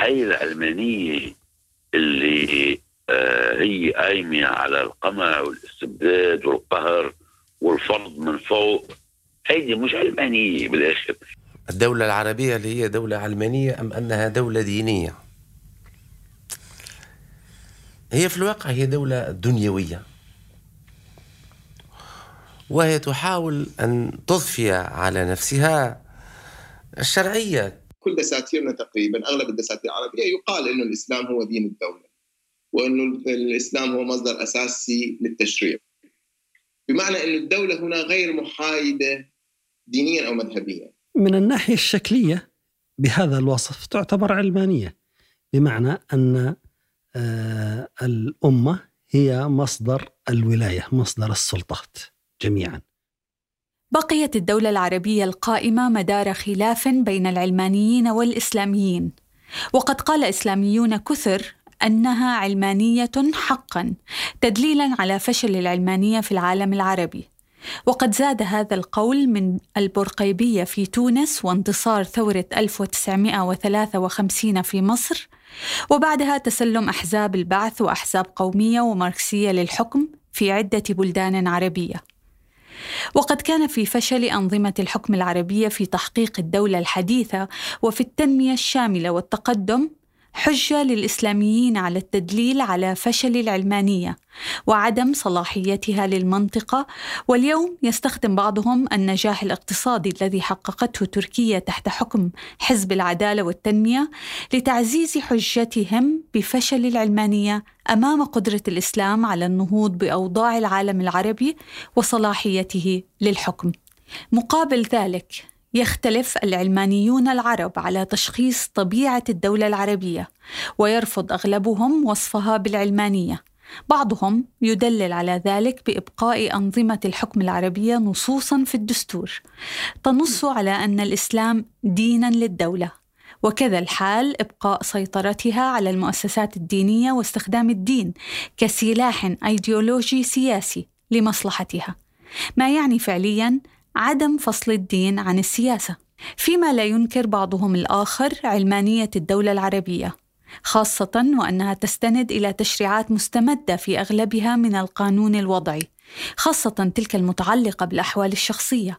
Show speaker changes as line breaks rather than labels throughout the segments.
هاي العلمانية اللي آه هي قايمة على القمع والاستبداد والقهر والفرض من فوق. هيدي مش علمانية بالآخر.
الدولة العربية اللي هي دولة علمانية أم أنها دولة دينية؟ هي في الواقع هي دولة دنيوية. وهي تحاول أن تضفي على نفسها الشرعية
كل دساتيرنا تقريبا أغلب الدساتير العربية يقال أنه الإسلام هو دين الدولة وأنه الإسلام هو مصدر أساسي للتشريع. بمعنى أن الدولة هنا غير محايدة دينيا أو مذهبيا.
من الناحية الشكلية بهذا الوصف تعتبر علمانية بمعنى أن آه، الأمة هي مصدر الولاية مصدر السلطات جميعا.
بقيت الدولة العربية القائمة مدار خلاف بين العلمانيين والإسلاميين. وقد قال إسلاميون كثر أنها علمانية حقا تدليلا على فشل العلمانية في العالم العربي. وقد زاد هذا القول من البرقيبية في تونس وانتصار ثورة 1953 في مصر وبعدها تسلم أحزاب البعث وأحزاب قومية وماركسية للحكم في عدة بلدان عربية. وقد كان في فشل أنظمة الحكم العربية في تحقيق الدولة الحديثة وفي التنمية الشاملة والتقدم حجة للإسلاميين على التدليل على فشل العلمانية وعدم صلاحيتها للمنطقة. واليوم يستخدم بعضهم النجاح الاقتصادي الذي حققته تركيا تحت حكم حزب العدالة والتنمية لتعزيز حجتهم بفشل العلمانية أمام قدرة الإسلام على النهوض بأوضاع العالم العربي وصلاحيته للحكم. مقابل ذلك يختلف العلمانيون العرب على تشخيص طبيعة الدولة العربية ويرفض أغلبهم وصفها بالعلمانية. بعضهم يدلل على ذلك بإبقاء أنظمة الحكم العربية نصوصا في الدستور. تنص على أن الإسلام دينا للدولة. وكذا الحال إبقاء سيطرتها على المؤسسات الدينية واستخدام الدين كسلاح أيديولوجي سياسي لمصلحتها. ما يعني فعليا عدم فصل الدين عن السياسة. فيما لا ينكر بعضهم الآخر علمانية الدولة العربية خاصة وأنها تستند إلى تشريعات مستمدة في أغلبها من القانون الوضعي خاصة تلك المتعلقة بالأحوال الشخصية.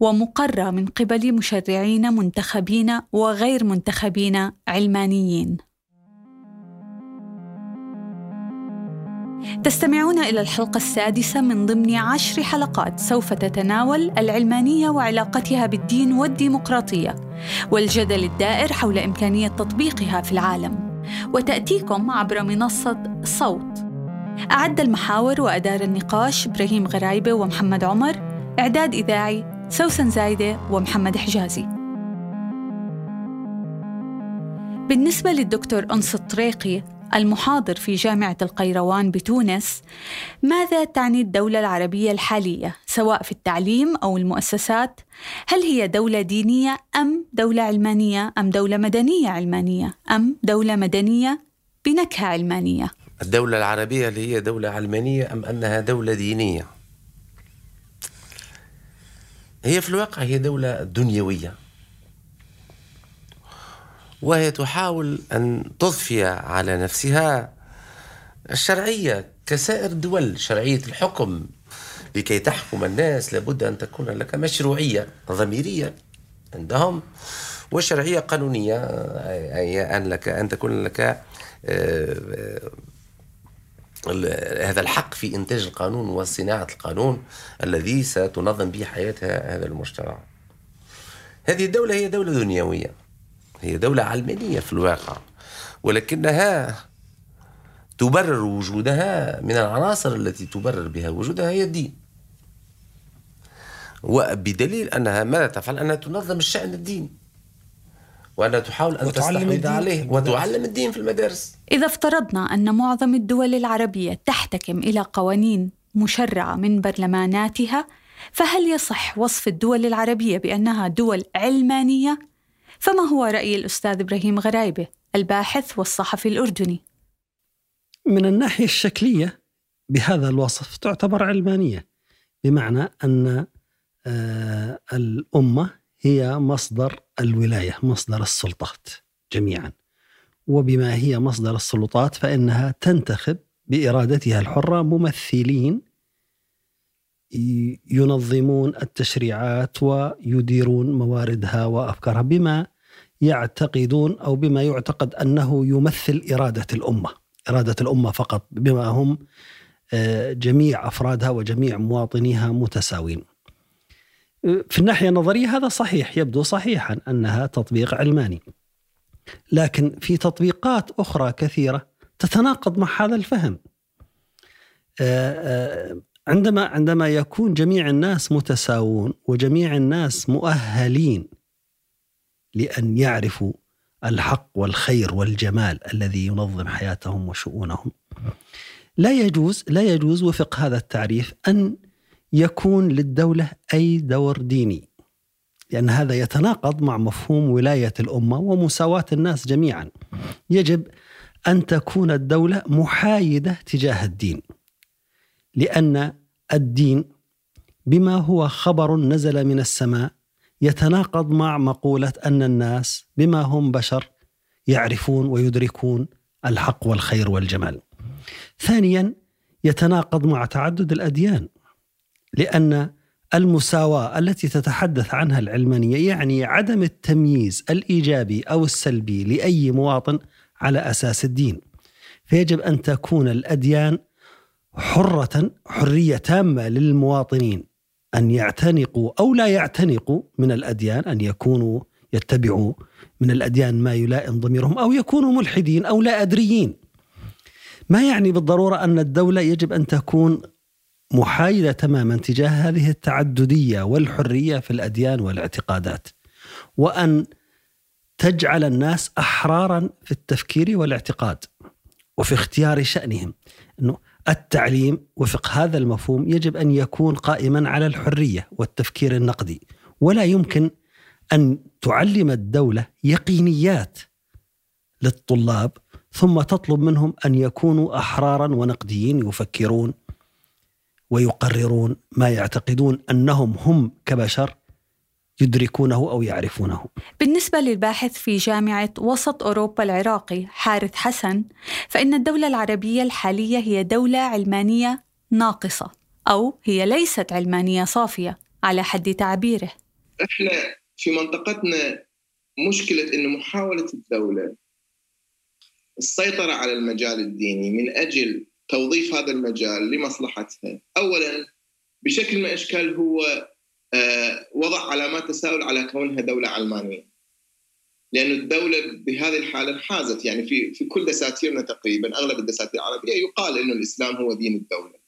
ومقرة من قبل مشرعين منتخبين وغير منتخبين علمانيين. تستمعون إلى الحلقة السادسة من ضمن عشر حلقات سوف تتناول العلمانية وعلاقتها بالدين والديمقراطية والجدل الدائر حول إمكانية تطبيقها في العالم. وتأتيكم عبر منصة صوت. أعد المحاور وأدار النقاش إبراهيم غرايبة ومحمد عمر. إعداد إذاعي سوسن زايدة ومحمد حجازي. بالنسبة للدكتور أنس الطريقي المحاضر في جامعة القيروان بتونس ماذا تعني الدولة العربية الحالية سواء في التعليم أو المؤسسات؟ هل هي دولة دينية أم دولة علمانية؟ أم دولة مدنية علمانية؟ أم دولة مدنية بنكهة علمانية؟
الدولة العربية اللي هي دولة علمانية أم أنها دولة دينية؟ هي في الواقع هي دولة دنيوية. وهي تحاول أن تضفي على نفسها الشرعية كسائر الدول شرعية الحكم لكي تحكم الناس لابد أن تكون لك مشروعية ضميرية عندهم وشرعية قانونية أي أن لك أن تكون لك آه، هذا الحق في إنتاج القانون وصناعة القانون الذي ستنظم به حياة هذا المجتمع هذه الدولة هي دولة دنيوية. هي دولة علمانية في الواقع. ولكنها تبرر وجودها من العناصر التي تبرر بها وجودها هي الدين. وبدليل أنها ماذا تفعل؟ أنها تنظم الشأن الديني. وأنها تحاول أن تستحوذ عليه وتعلم الدين في المدارس.
إذا افترضنا أن معظم الدول العربية تحتكم إلى قوانين مشرعة من برلماناتها فهل يصح وصف الدول العربية بأنها دول علمانية؟ فما هو رأي الأستاذ إبراهيم غرايبة الباحث والصحفي الأردني؟
من الناحية الشكلية بهذا الوصف تعتبر علمانية بمعنى أن آه، الأمة هي مصدر الولاية مصدر السلطات جميعا وبما هي مصدر السلطات فإنها تنتخب بإرادتها الحرة ممثلين ينظمون التشريعات ويديرون مواردها وأفكارها بما يعتقدون أو بما يعتقد أنه يمثل إرادة الأمة، إرادة الأمة فقط بما هم آه، جميع أفرادها وجميع مواطنيها متساوين. في الناحية النظرية هذا صحيح يبدو صحيحا أنها تطبيق علماني. لكن في تطبيقات أخرى كثيرة تتناقض مع هذا الفهم. آه، آه، عندما عندما يكون جميع الناس متساوون وجميع الناس مؤهلين لأن يعرفوا الحق والخير والجمال الذي ينظم حياتهم وشؤونهم لا يجوز لا يجوز وفق هذا التعريف أن يكون للدولة أي دور ديني. لأن هذا يتناقض مع مفهوم ولاية الأمة ومساواة الناس جميعا. يجب أن تكون الدولة محايدة تجاه الدين. لأن الدين بما هو خبر نزل من السماء يتناقض مع مقولة أن الناس بما هم بشر يعرفون ويدركون الحق والخير والجمال. ثانيا يتناقض مع تعدد الأديان. لأن المساواة التي تتحدث عنها العلمانية يعني عدم التمييز الإيجابي أو السلبي لأي مواطن على أساس الدين. فيجب أن تكون الأديان حرة حرية تامة للمواطنين أن يعتنقوا أو لا يعتنقوا من الأديان أن يكونوا يتبعوا من الأديان ما يلائم ضميرهم أو يكونوا ملحدين أو لا أدريين. ما يعني بالضرورة أن الدولة يجب أن تكون محايدة تماما تجاه هذه التعددية والحرية في الأديان والاعتقادات وأن تجعل الناس أحرارا في التفكير والاعتقاد وفي اختيار شأنهم. أنه التعليم وفق هذا المفهوم يجب أن يكون قائما على الحرية والتفكير النقدي ولا يمكن أن تعلم الدولة يقينيات للطلاب ثم تطلب منهم أن يكونوا أحرارا ونقديين يفكرون ويقررون ما يعتقدون أنهم هم كبشر يدركونه أو يعرفونه.
بالنسبة للباحث في جامعة وسط أوروبا العراقي حارث حسن، فإن الدولة العربية الحالية هي دولة علمانية ناقصة أو هي ليست علمانية صافية على حد تعبيره.
إحنا في منطقتنا مشكلة انه محاولة الدولة السيطرة على المجال الديني من أجل توظيف هذا المجال لمصلحتها، اولا بشكل من الأشكال هو آه، وضع علامات تساؤل على كونها دولة علمانية. لأن الدولة بهذه الحالة انحازت. يعني في في كل دساتيرنا تقريبا أغلب الدساتير العربية يقال أنه الإسلام هو دين الدولة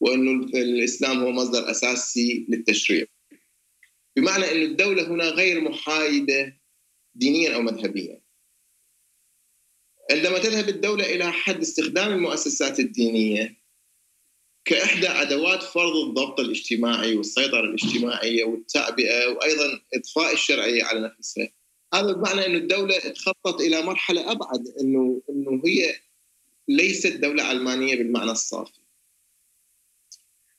وأنه الإسلام هو مصدر أساسي للتشريع. بمعنى أن الدولة هنا غير محايدة دينيا أو مذهبيا. عندما تذهب الدولة إلى حد استخدام المؤسسات الدينية كإحدى أدوات فرض الضبط الاجتماعي والسيطرة الاجتماعية والتعبئة وأيضا إضفاء الشرعية على نفسها. هذا بمعنى أن الدولة تخطط إلى مرحلة أبعد أنه أنه هي ليست دولة علمانية بالمعنى الصافي.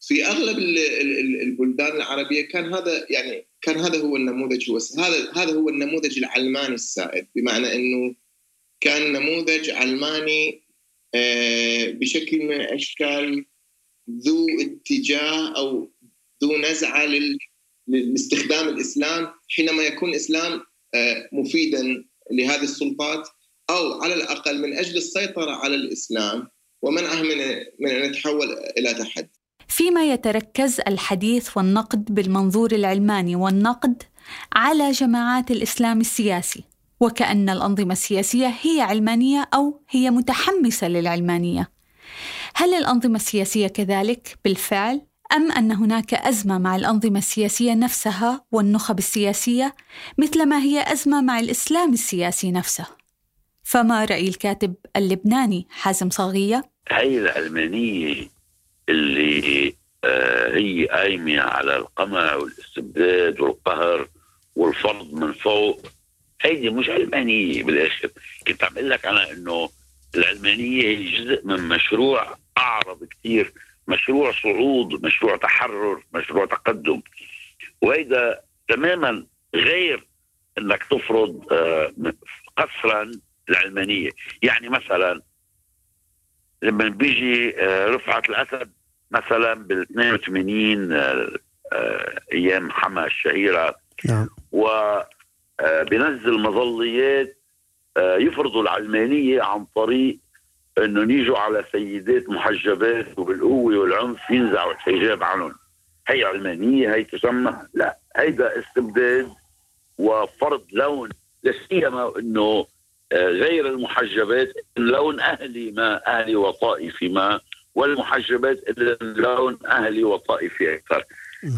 في أغلب البلدان العربية كان هذا يعني كان هذا هو النموذج هو هذا هذا هو النموذج العلماني السائد بمعنى إنه كان نموذج علماني آه، بشكل من الأشكال ذو اتجاه أو ذو نزعة لاستخدام الإسلام حينما يكون الإسلام آه، مفيدا لهذه السلطات أو على الأقل من أجل السيطرة على الإسلام ومنعه من من أن يتحول إلى تحدي.
فيما يتركز الحديث والنقد بالمنظور العلماني والنقد على جماعات الإسلام السياسي وكأن الأنظمة السياسية هي علمانية أو هي متحمسة للعلمانية. هل الأنظمة السياسية كذلك بالفعل؟ أم أن هناك أزمة مع الأنظمة السياسية نفسها والنخب السياسية مثلما هي أزمة مع الإسلام السياسي نفسه؟ فما رأي الكاتب اللبناني حازم صاغية؟
هي العلمانية اللي آه هي قايمة على القمع والاستبداد والقهر والفرض من فوق هيدي مش علمانية بالآخر. كنت عم أقول لك أنا إنه العلمانية هي جزء من مشروع أعرض كثير مشروع صعود مشروع تحرر مشروع تقدم. وهذا تماما غير إنك تفرض آه، قسرا العلمانيه يعني مثلا لما بيجي آه، رفعت الأسد مثلا بال 82 آه، أيام حما الشهيرة.
نعم.
وبنزل مظليات يفرضوا العلمانية عن طريق إنه يجوا على سيدات محجبات وبالقوة والعنف ينزعوا الحجاب عنهم. هي علمانية هي تسمى. لا هيدا استبداد وفرض لون لا سيما إنه آه، غير المحجبات لون أهلي ما أهلي وطائفي ما والمحجبات لون أهلي وطائفي أكثر.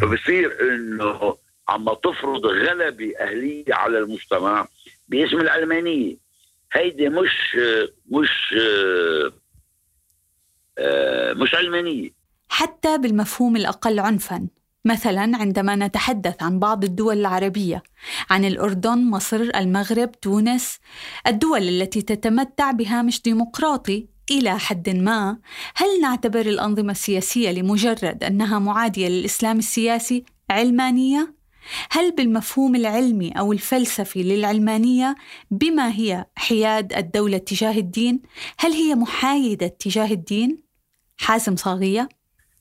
فبصير إنه عم تفرض غلبه أهلية على المجتمع باسم العلمانيه هيدي مش مش مش علمانيه
حتى بالمفهوم الأقل عنفا. مثلا عندما نتحدث عن بعض الدول العربية عن الأردن مصر المغرب تونس الدول التي تتمتع بهامش ديمقراطي. إلى حد ما هل نعتبر الأنظمة السياسية لمجرد أنها معادية للإسلام السياسي علمانية؟ هل بالمفهوم العلمي أو الفلسفي للعلمانية بما هي حياد الدولة تجاه الدين؟ هل هي محايدة تجاه الدين؟ حازم صاغية.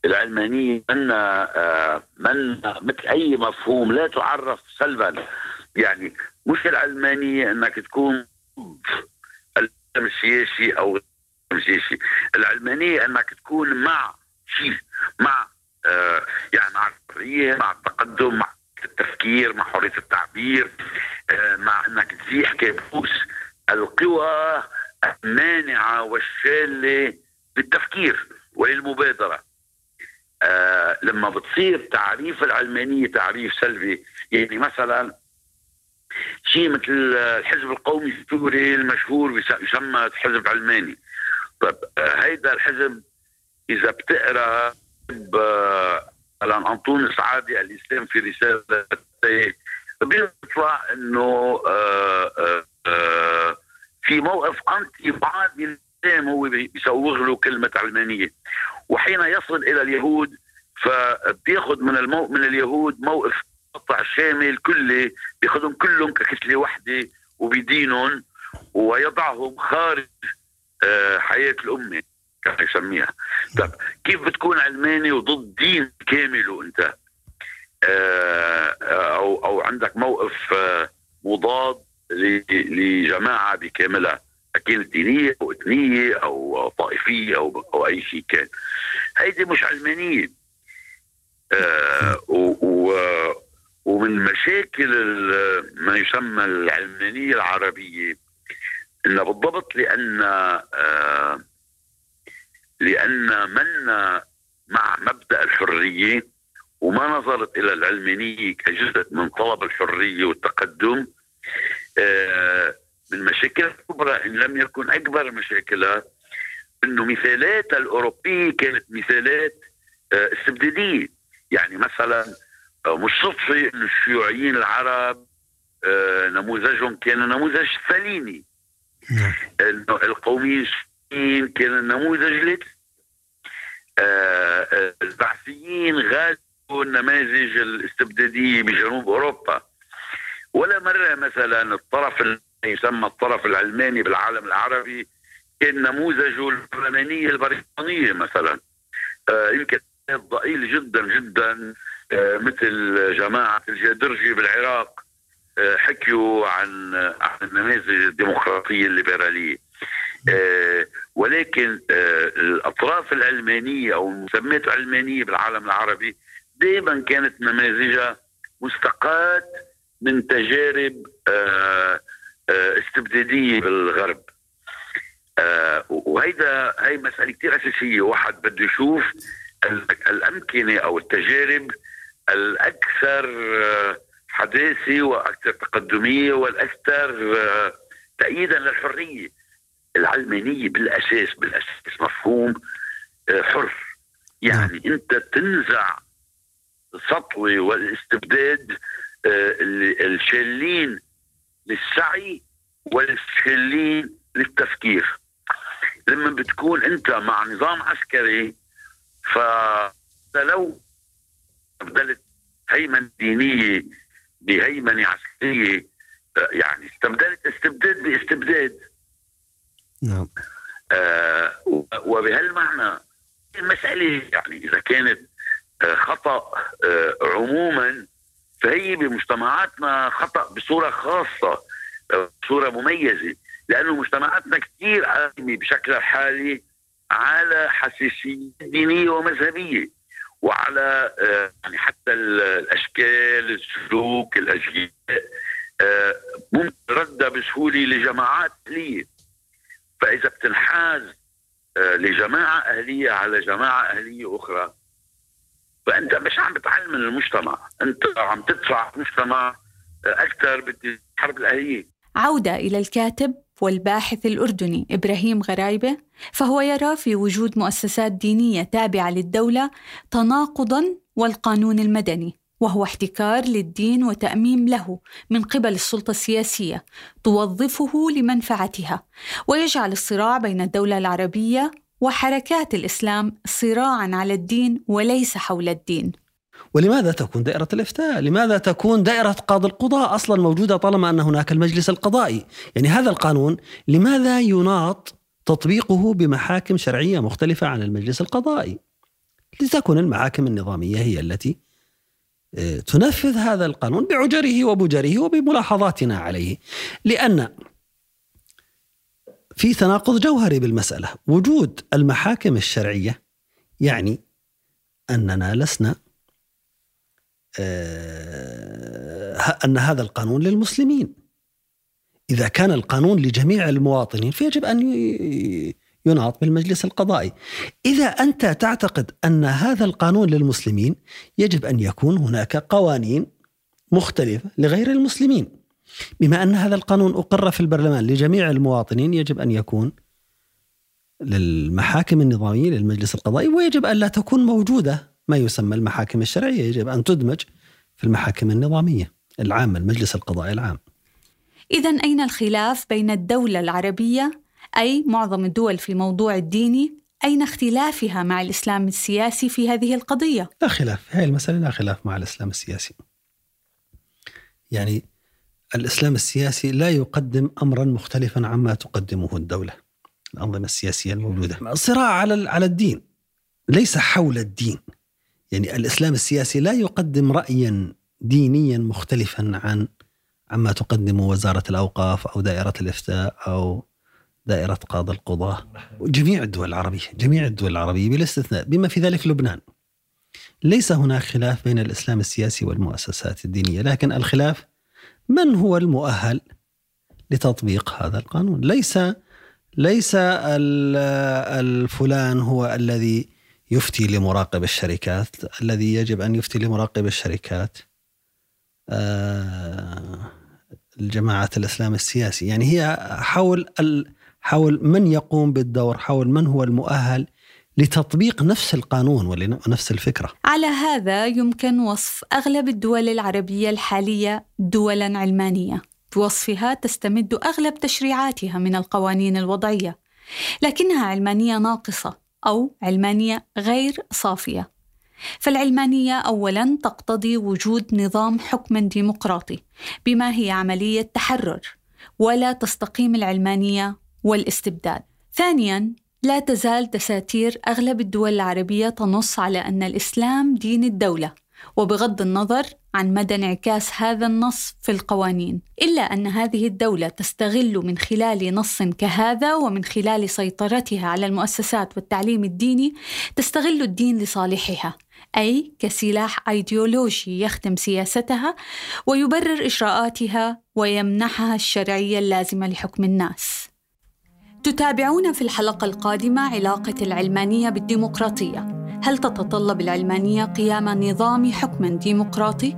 العلمانية من آه، من مثل أي مفهوم لا تعرف سلبا. يعني مش العلمانية أنك تكون السياسي أو السياسي. العلمانية أنك تكون مع شيء مع آه يعني مع الحريه مع التقدم مع التفكير مع حرية التعبير آه مع إنك تزيح كابوس القوى المانعة والشالة للتفكير وللمبادرة. آه لما بتصير تعريف العلمانية تعريف سلبي يعني مثلا شيء مثل الحزب القومي السوري المشهور يسمى حزب علماني طيب آه هيدا الحزب إذا بتقرأ مثلا أنطوني سعادي الإسلام في رسالته بيطلع إنه آه آه آه في موقف انتي بعض الإسلام هو بيسوغ له كلمة علمانية. وحين يصل إلى اليهود فبياخذ من المو... من اليهود موقف قطع شامل كلي بياخذهم كلهم ككتله وحدة وبيدينهم ويضعهم خارج حياة الأمة. كما يسميها. طب كيف بتكون علماني وضد دين كامل وانت آه، أو أو عندك موقف آه، مضاد لجماعة بكاملها كانت دينية أو إثنية أو طائفية أو أو أي شيء كان. هيدي مش علمانيه آه و ومن مشاكل ما يسمى العلمانيه العربية انها بالضبط لأن آه لأن من مع مبدأ الحرية وما نظرت إلى العلمانية كجزء من طلب الحرية والتقدم آه من مشاكل الكبرى إن لم يكن أكبر مشاكلها إنه مثالاتها الأوروبية كانت مثالات آه، استبدادية يعني مثلا آه، مش صدفة إنه الشيوعيين العرب نموذجهم كان نموذج ستاليني
نعم.
كان النموذج ليت البعثيين غازوا النماذج الاستبدادية بجنوب أوروبا. ولا مرة مثلا الطرف يسمى الطرف العلماني بالعالم العربي كان نموذجه البرلمانية البريطانية مثلا. آه يمكن ضئيل جدا جدا آه مثل جماعة الجادرجي بالعراق آه حكيوا عن عن النماذج الديمقراطية الليبرالية. آه ولكن آه الأطراف العلمانية أو المسميات العلمانية بالعالم العربي دائما كانت نماذجها مستقاة من تجارب آه آه، استبدادية بالغرب. آه، وهيدا هي مسألة كثير أساسية. واحد بده يشوف الأمكنة أو التجارب الأكثر آه، حداثة وأكثر تقدمية والأكثر تأييدا للحرية. العلمانيه بالأساس بالأساس مفهوم حر يعني نعم. أنت تنزع السطوه والاستبداد الشالين للسعي والشلين للتفكير لما بتكون أنت مع نظام عسكري فلو استبدلت هيمنة دينية بهيمنة عسكرية يعني استبدلت استبداد باستبداد
نعم.
آه وبهالمعنى المسألة يعني إذا كانت آه خطأ آه عموما فهي بمجتمعاتنا خطأ بصورة خاصة آه، بصورة مميزة لأنه مجتمعاتنا كثير قائمة بشكلها الحالي على حساسية دينية ومذهبية وعلى آه، يعني حتى الأشكال السلوك آه، ممكن ردها بسهولة لجماعات أهلية. فإذا بتنحاز آه، لجماعة أهلية على جماعة أهلية أخرى فأنت مش عم بتعلم المجتمع. أنت عم تدفع المجتمع أكثر بالحرب الأهلية.
عودة إلى الكاتب والباحث الأردني إبراهيم غرايبة فهو يرى في وجود مؤسسات دينية تابعة للدولة تناقضا والقانون المدني. وهو احتكار للدين وتأميم له من قبل السلطة السياسية توظفه لمنفعتها ويجعل الصراع بين الدولة العربية وحركات الإسلام صراعا على الدين وليس حول الدين
ولماذا تكون دائرة الإفتاء؟ لماذا تكون دائرة قاضي القضاء أصلا موجودة طالما أن هناك المجلس القضائي؟ يعني هذا القانون لماذا يناط تطبيقه بمحاكم شرعية مختلفة عن المجلس القضائي؟ لتكون المحاكم النظامية هي التي تنفذ هذا القانون بعجره وبجره وبملاحظاتنا عليه لأن في تناقض جوهري بالمسألة. وجود المحاكم الشرعية يعني أننا لسنا آه، أن هذا القانون للمسلمين. إذا كان القانون لجميع المواطنين فيجب أن يناط بالمجلس القضائي. إذا أنت تعتقد أن هذا القانون للمسلمين يجب أن يكون هناك قوانين مختلفة لغير المسلمين. بما أن هذا القانون أقر في البرلمان لجميع المواطنين يجب أن يكون للمحاكم النظامية للمجلس القضائي ويجب أن لا تكون موجودة ما يسمى المحاكم الشرعية. يجب أن تدمج في المحاكم النظامية العامة المجلس القضائي العام.
إذا أين الخلاف بين الدولة العربية أي معظم الدول في الموضوع الديني أين اختلافها مع الإسلام السياسي في هذه القضية؟
لا خلاف هذه المسألة لا خلاف مع الإسلام السياسي. يعني الإسلام السياسي لا يقدم أمرا مختلفا عما تقدمه الدولة الأنظمة السياسية الموجودة. صراع على على الدين ليس حول الدين. يعني الإسلام السياسي لا يقدم رايا دينيا مختلفا عن عما تقدم وزارة الأوقاف أو دائرة الإفتاء أو دائرة قاضي القضاة. جميع الدول العربية جميع الدول العربية بلا استثناء بما في ذلك لبنان. ليس هناك خلاف بين الإسلام السياسي والمؤسسات الدينية لكن الخلاف من هو المؤهل لتطبيق هذا القانون؟ ليس ليس الفلان هو الذي يفتي لمراقب الشركات الذي يجب أن يفتي لمراقب الشركات آه، الجماعة الإسلام السياسي. يعني هي حول حول من يقوم بالدور حول من هو المؤهل لتطبيق نفس القانون ونفس الفكرة.
على هذا يمكن وصف أغلب الدول العربية الحالية دولا علمانية. بوصفها تستمد أغلب تشريعاتها من القوانين الوضعية لكنها علمانية ناقصة أو علمانية غير صافية. فالعلمانية أولاً تقتضي وجود نظام حكم ديمقراطي بما هي عملية تحرر ولا تستقيم العلمانية والاستبداد. ثانياً لا تزال دساتير أغلب الدول العربية تنص على أن الإسلام دين الدولة وبغض النظر عن مدى انعكاس هذا النص في القوانين إلا أن هذه الدولة تستغل من خلال نص كهذا ومن خلال سيطرتها على المؤسسات والتعليم الديني تستغل الدين لصالحها أي كسلاح إيديولوجي يخدم سياستها ويبرر إجراءاتها ويمنحها الشرعية اللازمة لحكم الناس. تتابعون في الحلقة القادمة علاقة العلمانية بالديمقراطية هل تتطلب العلمانية قيام نظام حكم ديمقراطي؟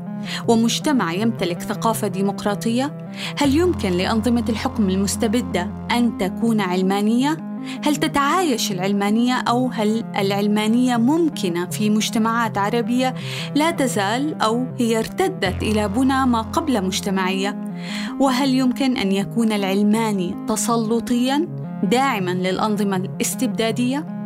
ومجتمع يمتلك ثقافة ديمقراطية؟ هل يمكن لأنظمة الحكم المستبدة أن تكون علمانية؟ هل تتعايش العلمانية أو هل العلمانية ممكنة في مجتمعات عربية لا تزال أو هي ارتدت إلى بنى ما قبل مجتمعية؟ وهل يمكن أن يكون العلماني تسلطياً داعماً للأنظمة الاستبدادية؟